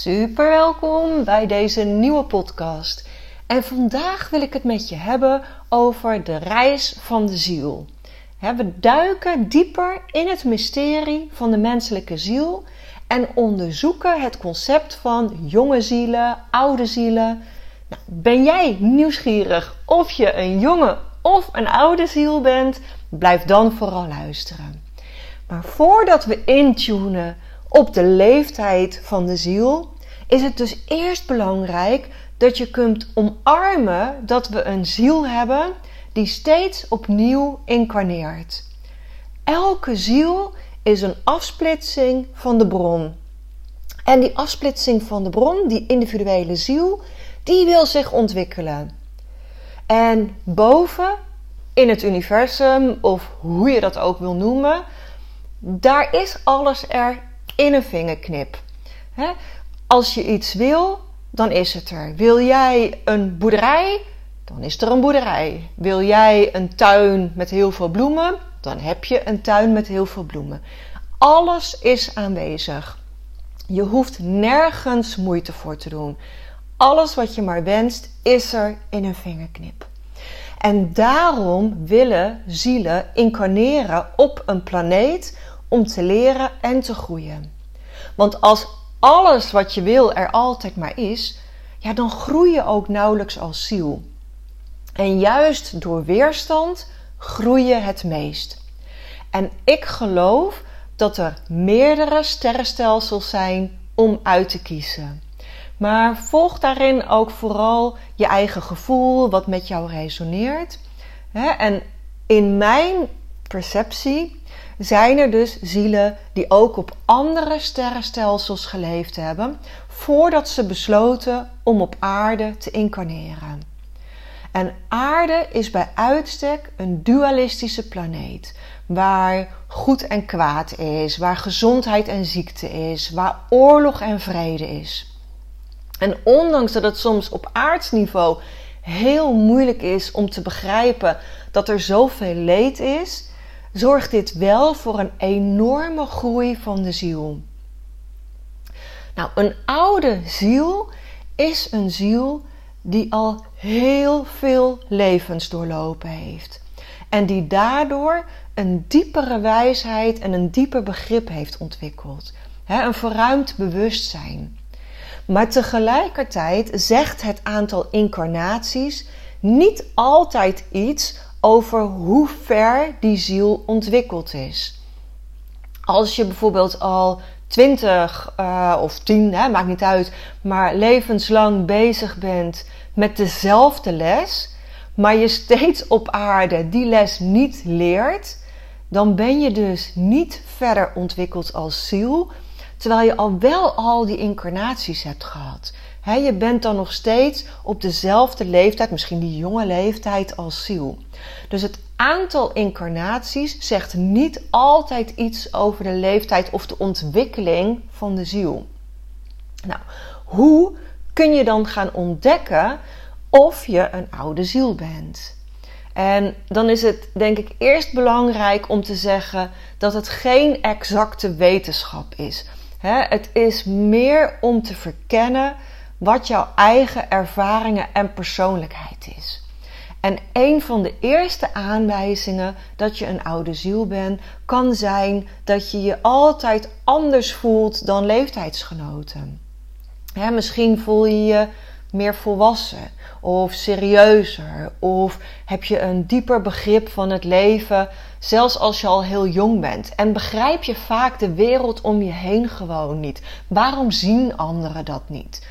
Super welkom bij deze nieuwe podcast. En vandaag wil ik het met je hebben over de reis van de ziel. We duiken dieper in het mysterie van de menselijke ziel en onderzoeken het concept van jonge zielen, oude zielen. Nou, ben jij nieuwsgierig of je een jonge of een oude ziel bent? Blijf dan vooral luisteren. Maar voordat we intunen op de leeftijd van de ziel, is het dus eerst belangrijk dat je kunt omarmen dat we een ziel hebben die steeds opnieuw incarneert. Elke ziel is een afsplitsing van de bron. En die afsplitsing van de bron, die individuele ziel, die wil zich ontwikkelen. En boven in het universum, of hoe je dat ook wil noemen, daar is alles er in een vingerknip. Als je iets wil, dan is het er. Wil jij een boerderij, dan is er een boerderij. Wil jij een tuin met heel veel bloemen, dan heb je een tuin met heel veel bloemen. Alles is aanwezig. Je hoeft nergens moeite voor te doen. Alles wat je maar wenst, is er in een vingerknip. En daarom willen zielen incarneren op een planeet om te leren en te groeien. Want als alles wat je wil er altijd maar is, ja, dan groei je ook nauwelijks als ziel. En juist door weerstand groei je het meest. En ik geloof dat er meerdere sterrenstelsels zijn om uit te kiezen. Maar volg daarin ook vooral je eigen gevoel, wat met jou resoneert. En in mijn perceptie zijn er dus zielen die ook op andere sterrenstelsels geleefd hebben voordat ze besloten om op aarde te incarneren. En aarde is bij uitstek een dualistische planeet waar goed en kwaad is, waar gezondheid en ziekte is, waar oorlog en vrede is. En ondanks dat het soms op aardsniveau heel moeilijk is om te begrijpen dat er zoveel leed is, zorgt dit wel voor een enorme groei van de ziel. Nou, een oude ziel is een ziel die al heel veel levens doorlopen heeft. En die daardoor een diepere wijsheid en een dieper begrip heeft ontwikkeld. een verruimd bewustzijn. Maar tegelijkertijd zegt het aantal incarnaties niet altijd iets over hoe ver die ziel ontwikkeld is. Als je bijvoorbeeld al 20 uh, of 10, hè, maakt niet uit, maar levenslang bezig bent met dezelfde les, maar je steeds op aarde die les niet leert, dan ben je dus niet verder ontwikkeld als ziel, terwijl je al wel al die incarnaties hebt gehad. Je bent dan nog steeds op dezelfde leeftijd, misschien die jonge leeftijd als ziel. Dus het aantal incarnaties zegt niet altijd iets over de leeftijd of de ontwikkeling van de ziel. Nou, hoe kun je dan gaan ontdekken of je een oude ziel bent? En dan is het denk ik eerst belangrijk om te zeggen dat het geen exacte wetenschap is. Het is meer om te verkennen wat jouw eigen ervaringen en persoonlijkheid is. En een van de eerste aanwijzingen dat je een oude ziel bent, kan zijn dat je je altijd anders voelt dan leeftijdsgenoten. misschien voel je je meer volwassen of serieuzer? Of heb je een dieper begrip van het leven, zelfs als je al heel jong bent? En begrijp je vaak de wereld om je heen gewoon niet? Waarom zien anderen dat niet?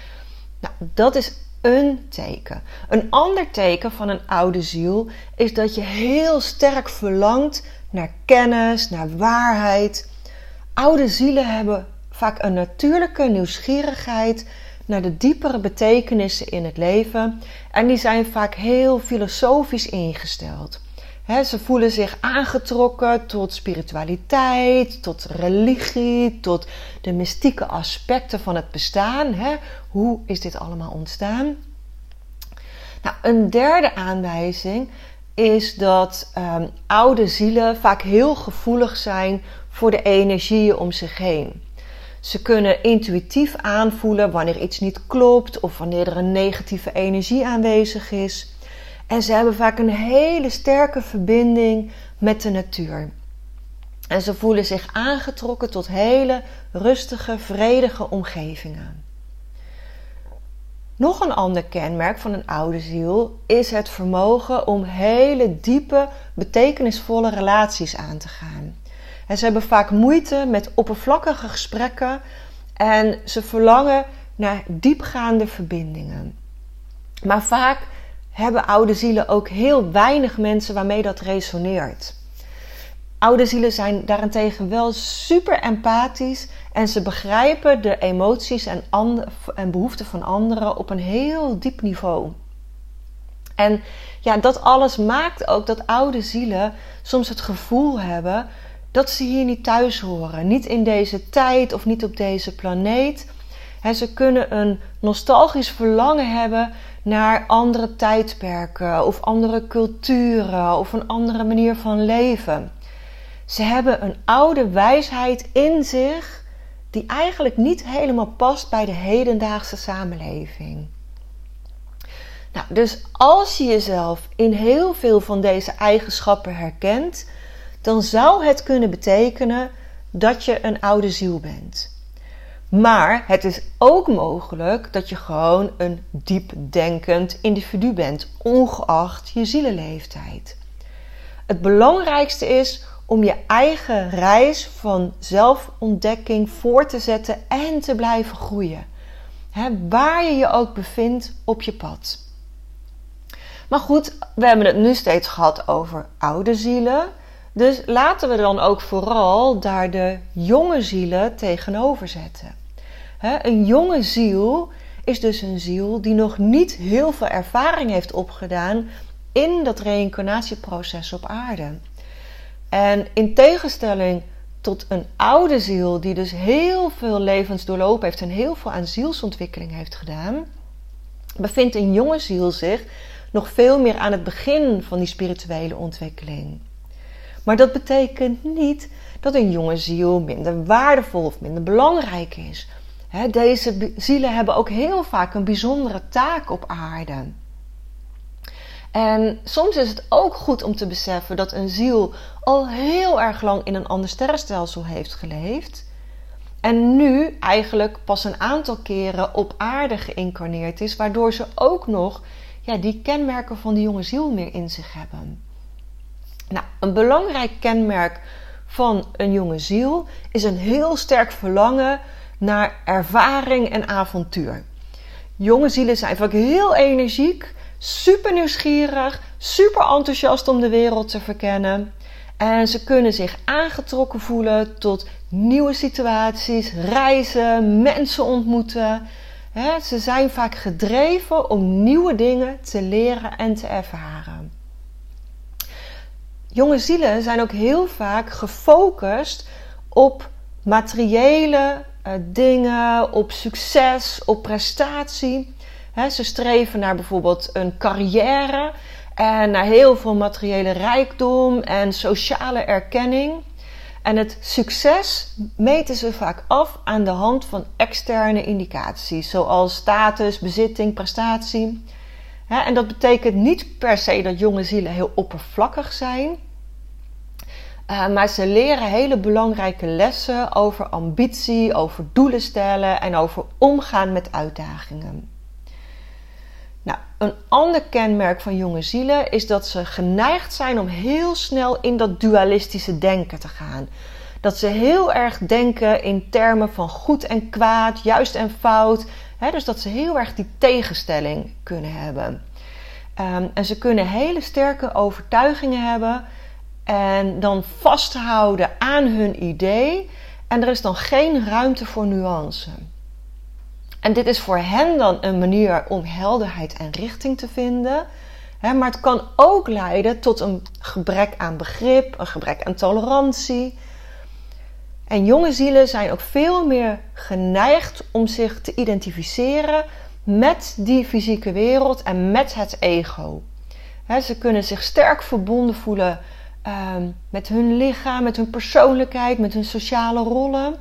Nou, dat is een teken. Een ander teken van een oude ziel is dat je heel sterk verlangt naar kennis, naar waarheid. Oude zielen hebben vaak een natuurlijke nieuwsgierigheid naar de diepere betekenissen in het leven en die zijn vaak heel filosofisch ingesteld. ze voelen zich aangetrokken tot spiritualiteit, tot religie, tot de mystieke aspecten van het bestaan. Hoe is dit allemaal ontstaan? Nou, een derde aanwijzing is dat ehm, oude zielen vaak heel gevoelig zijn voor de energieën om zich heen. Ze kunnen intuïtief aanvoelen wanneer iets niet klopt of wanneer er een negatieve energie aanwezig is. En ze hebben vaak een hele sterke verbinding met de natuur. En ze voelen zich aangetrokken tot hele rustige, vredige omgevingen. Nog een ander kenmerk van een oude ziel is het vermogen om hele diepe, betekenisvolle relaties aan te gaan. En ze hebben vaak moeite met oppervlakkige gesprekken en ze verlangen naar diepgaande verbindingen. Maar vaak hebben oude zielen ook heel weinig mensen waarmee dat resoneert. Oude zielen zijn daarentegen wel super empathisch en ze begrijpen de emoties en, en behoeften van anderen op een heel diep niveau. En ja, dat alles maakt ook dat oude zielen soms het gevoel hebben dat ze hier niet thuis horen. Niet in deze tijd of niet op deze planeet. ze kunnen een nostalgisch verlangen hebben naar andere tijdperken of andere culturen of een andere manier van leven. Ze hebben een oude wijsheid in zich die eigenlijk niet helemaal past bij de hedendaagse samenleving. Nou, dus als je jezelf in heel veel van deze eigenschappen herkent, dan zou het kunnen betekenen dat je een oude ziel bent. Maar het is ook mogelijk dat je gewoon een diepdenkend individu bent, ongeacht je zielenleeftijd. Het belangrijkste is om je eigen reis van zelfontdekking voor te zetten en te blijven groeien. waar je je ook bevindt op je pad. Maar goed, we hebben het nu steeds gehad over oude zielen. Dus laten we dan ook vooral daar de jonge zielen tegenover zetten. een jonge ziel is dus een ziel die nog niet heel veel ervaring heeft opgedaan in dat reïncarnatieproces op aarde. En in tegenstelling tot een oude ziel die dus heel veel levens doorlopen heeft en heel veel aan zielsontwikkeling heeft gedaan, bevindt een jonge ziel zich nog veel meer aan het begin van die spirituele ontwikkeling. Maar dat betekent niet dat een jonge ziel minder waardevol of minder belangrijk is. Deze zielen hebben ook heel vaak een bijzondere taak op aarde. En soms is het ook goed om te beseffen dat een ziel al heel erg lang in een ander sterrenstelsel heeft geleefd. En nu eigenlijk pas een aantal keren op aarde geïncarneerd is, waardoor ze ook nog ja, die kenmerken van die jonge ziel meer in zich hebben. Nou, een belangrijk kenmerk van een jonge ziel is een heel sterk verlangen naar ervaring en avontuur. Jonge zielen zijn vaak heel energiek, super nieuwsgierig, super enthousiast om de wereld te verkennen. En ze kunnen zich aangetrokken voelen tot nieuwe situaties, reizen, mensen ontmoeten. ze zijn vaak gedreven om nieuwe dingen te leren en te ervaren. Jonge zielen zijn ook heel vaak gefocust op materiële uh, dingen, op succes, op prestatie. Ze streven naar bijvoorbeeld een carrière en naar heel veel materiële rijkdom en sociale erkenning. En het succes meten ze vaak af aan de hand van externe indicaties, zoals status, bezitting, prestatie. en dat betekent niet per se dat jonge zielen heel oppervlakkig zijn. Uh, maar ze leren hele belangrijke lessen over ambitie, over doelen stellen en over omgaan met uitdagingen. Een ander kenmerk van jonge zielen is dat ze geneigd zijn om heel snel in dat dualistische denken te gaan. Dat ze heel erg denken in termen van goed en kwaad, juist en fout. dus dat ze heel erg die tegenstelling kunnen hebben. Um, en ze kunnen hele sterke overtuigingen hebben en dan vasthouden aan hun idee en er is dan geen ruimte voor nuance. En dit is voor hen dan een manier om helderheid en richting te vinden. maar het kan ook leiden tot een gebrek aan begrip, een gebrek aan tolerantie. En jonge zielen zijn ook veel meer geneigd om zich te identificeren met die fysieke wereld en met het ego. ze kunnen zich sterk verbonden voelen Ehm, met hun lichaam, met hun persoonlijkheid, met hun sociale rollen.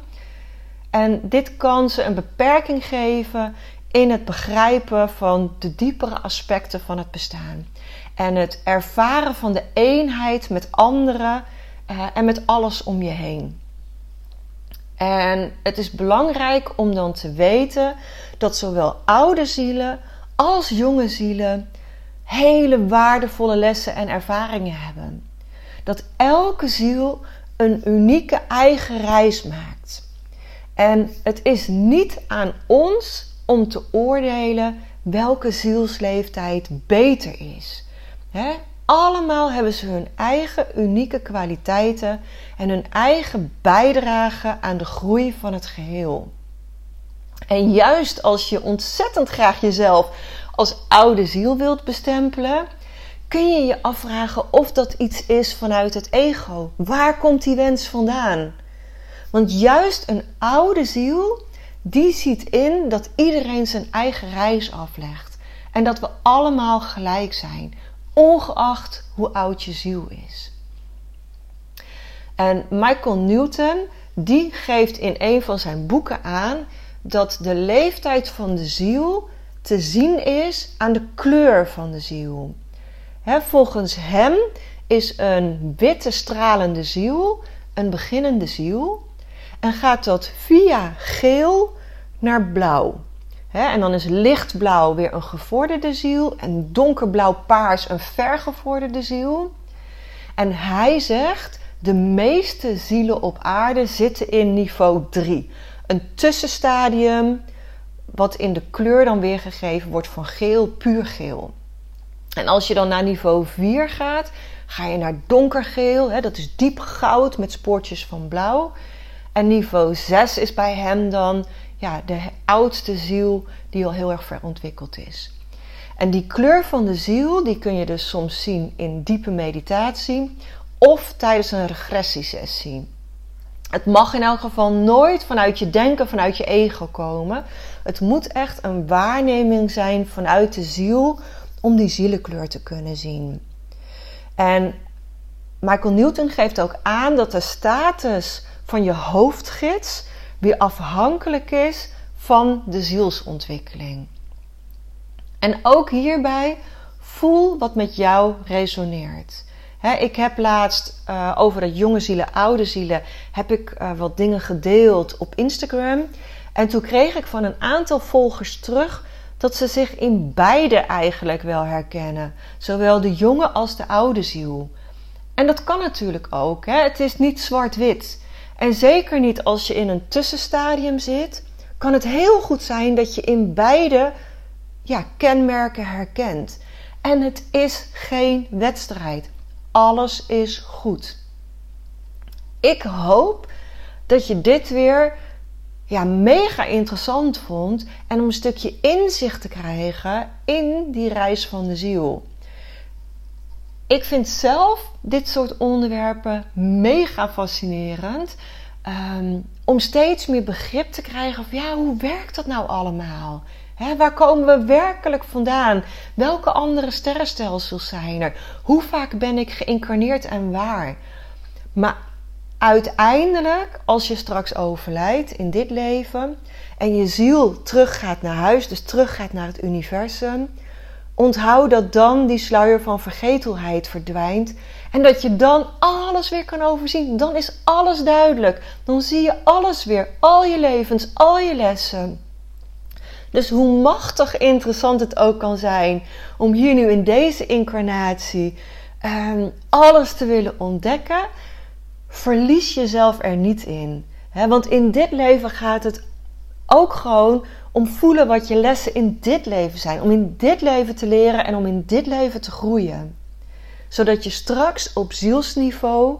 En dit kan ze een beperking geven in het begrijpen van de diepere aspecten van het bestaan. En het ervaren van de eenheid met anderen uh, en met alles om je heen. En het is belangrijk om dan te weten dat zowel oude zielen als jonge zielen hele waardevolle lessen en ervaringen hebben dat elke ziel een unieke eigen reis maakt. En het is niet aan ons om te oordelen welke zielsleeftijd beter is. Allemaal hebben ze hun eigen unieke kwaliteiten en hun eigen bijdrage aan de groei van het geheel. En juist als je ontzettend graag jezelf als oude ziel wilt bestempelen, kun je je afvragen of dat iets is vanuit het ego. Waar komt die wens vandaan? Want juist een oude ziel, die ziet in dat iedereen zijn eigen reis aflegt. En dat we allemaal gelijk zijn, ongeacht hoe oud je ziel is. En Michael Newton, die geeft in een van zijn boeken aan dat de leeftijd van de ziel te zien is aan de kleur van de ziel volgens hem is een witte stralende ziel een beginnende ziel en gaat dat via geel naar blauw. en dan is lichtblauw weer een gevorderde ziel en donkerblauw-paars een vergevorderde ziel. En hij zegt: de meeste zielen op aarde zitten in niveau 3. Een tussenstadium, wat in de kleur dan weergegeven wordt van geel, puur geel. En als je dan naar niveau 4 gaat, ga je naar donkergeel. Hè, dat is diep goud met spoortjes van blauw. En niveau 6 is bij hem dan ja, de oudste ziel die al heel erg ver ontwikkeld is. En die kleur van de ziel, die kun je dus soms zien in diepe meditatie of tijdens een regressiesessie. Het mag in elk geval nooit vanuit je denken, vanuit je ego komen. Het moet echt een waarneming zijn vanuit de ziel om die zielenkleur te kunnen zien. En Michael Newton geeft ook aan dat de status van je hoofdgids weer afhankelijk is van de zielsontwikkeling. En ook hierbij voel wat met jou resoneert. ik heb laatst uh, over dat jonge zielen, oude zielen, heb ik uh, wat dingen gedeeld op Instagram. En toen kreeg ik van een aantal volgers terug dat ze zich in beide eigenlijk wel herkennen, zowel de jonge als de oude ziel. En dat kan natuurlijk ook, het is niet zwart-wit. En zeker niet als je in een tussenstadium zit, kan het heel goed zijn dat je in beide ja, kenmerken herkent. En het is geen wedstrijd. Alles is goed. Ik hoop dat je dit weer ja, mega interessant vond. En om een stukje inzicht te krijgen in die reis van de ziel. Ik vind zelf dit soort onderwerpen mega fascinerend. Um, om steeds meer begrip te krijgen van ja, hoe werkt dat nou allemaal? waar komen we werkelijk vandaan? Welke andere sterrenstelsels zijn er? Hoe vaak ben ik geïncarneerd en waar? Maar uiteindelijk, als je straks overlijdt in dit leven en je ziel teruggaat naar huis, dus teruggaat naar het universum, onthoud dat dan die sluier van vergetelheid verdwijnt en dat je dan alles weer kan overzien. Dan is alles duidelijk. Dan zie je alles weer, al je levens, al je lessen. Dus hoe machtig interessant het ook kan zijn om hier nu in deze incarnatie um, alles te willen ontdekken verlies jezelf er niet in. want in dit leven gaat het ook gewoon om voelen wat je lessen in dit leven zijn. Om in dit leven te leren en om in dit leven te groeien. zodat je straks op zielsniveau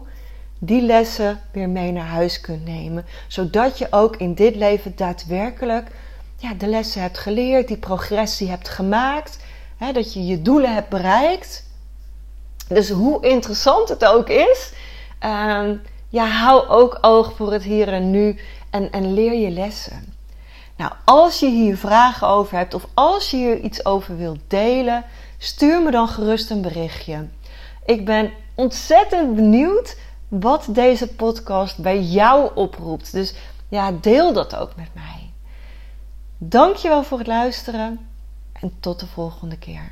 die lessen weer mee naar huis kunt nemen. Zodat je ook in dit leven daadwerkelijk ja, de lessen hebt geleerd, die progressie hebt gemaakt, hè, dat je je doelen hebt bereikt. Dus hoe interessant het ook is, uh, ja, hou ook oog voor het hier en nu en, en leer je lessen. Nou, als je hier vragen over hebt of als je hier iets over wilt delen, stuur me dan gerust een berichtje. Ik ben ontzettend benieuwd wat deze podcast bij jou oproept. Dus ja, deel dat ook met mij. Dankjewel voor het luisteren en tot de volgende keer.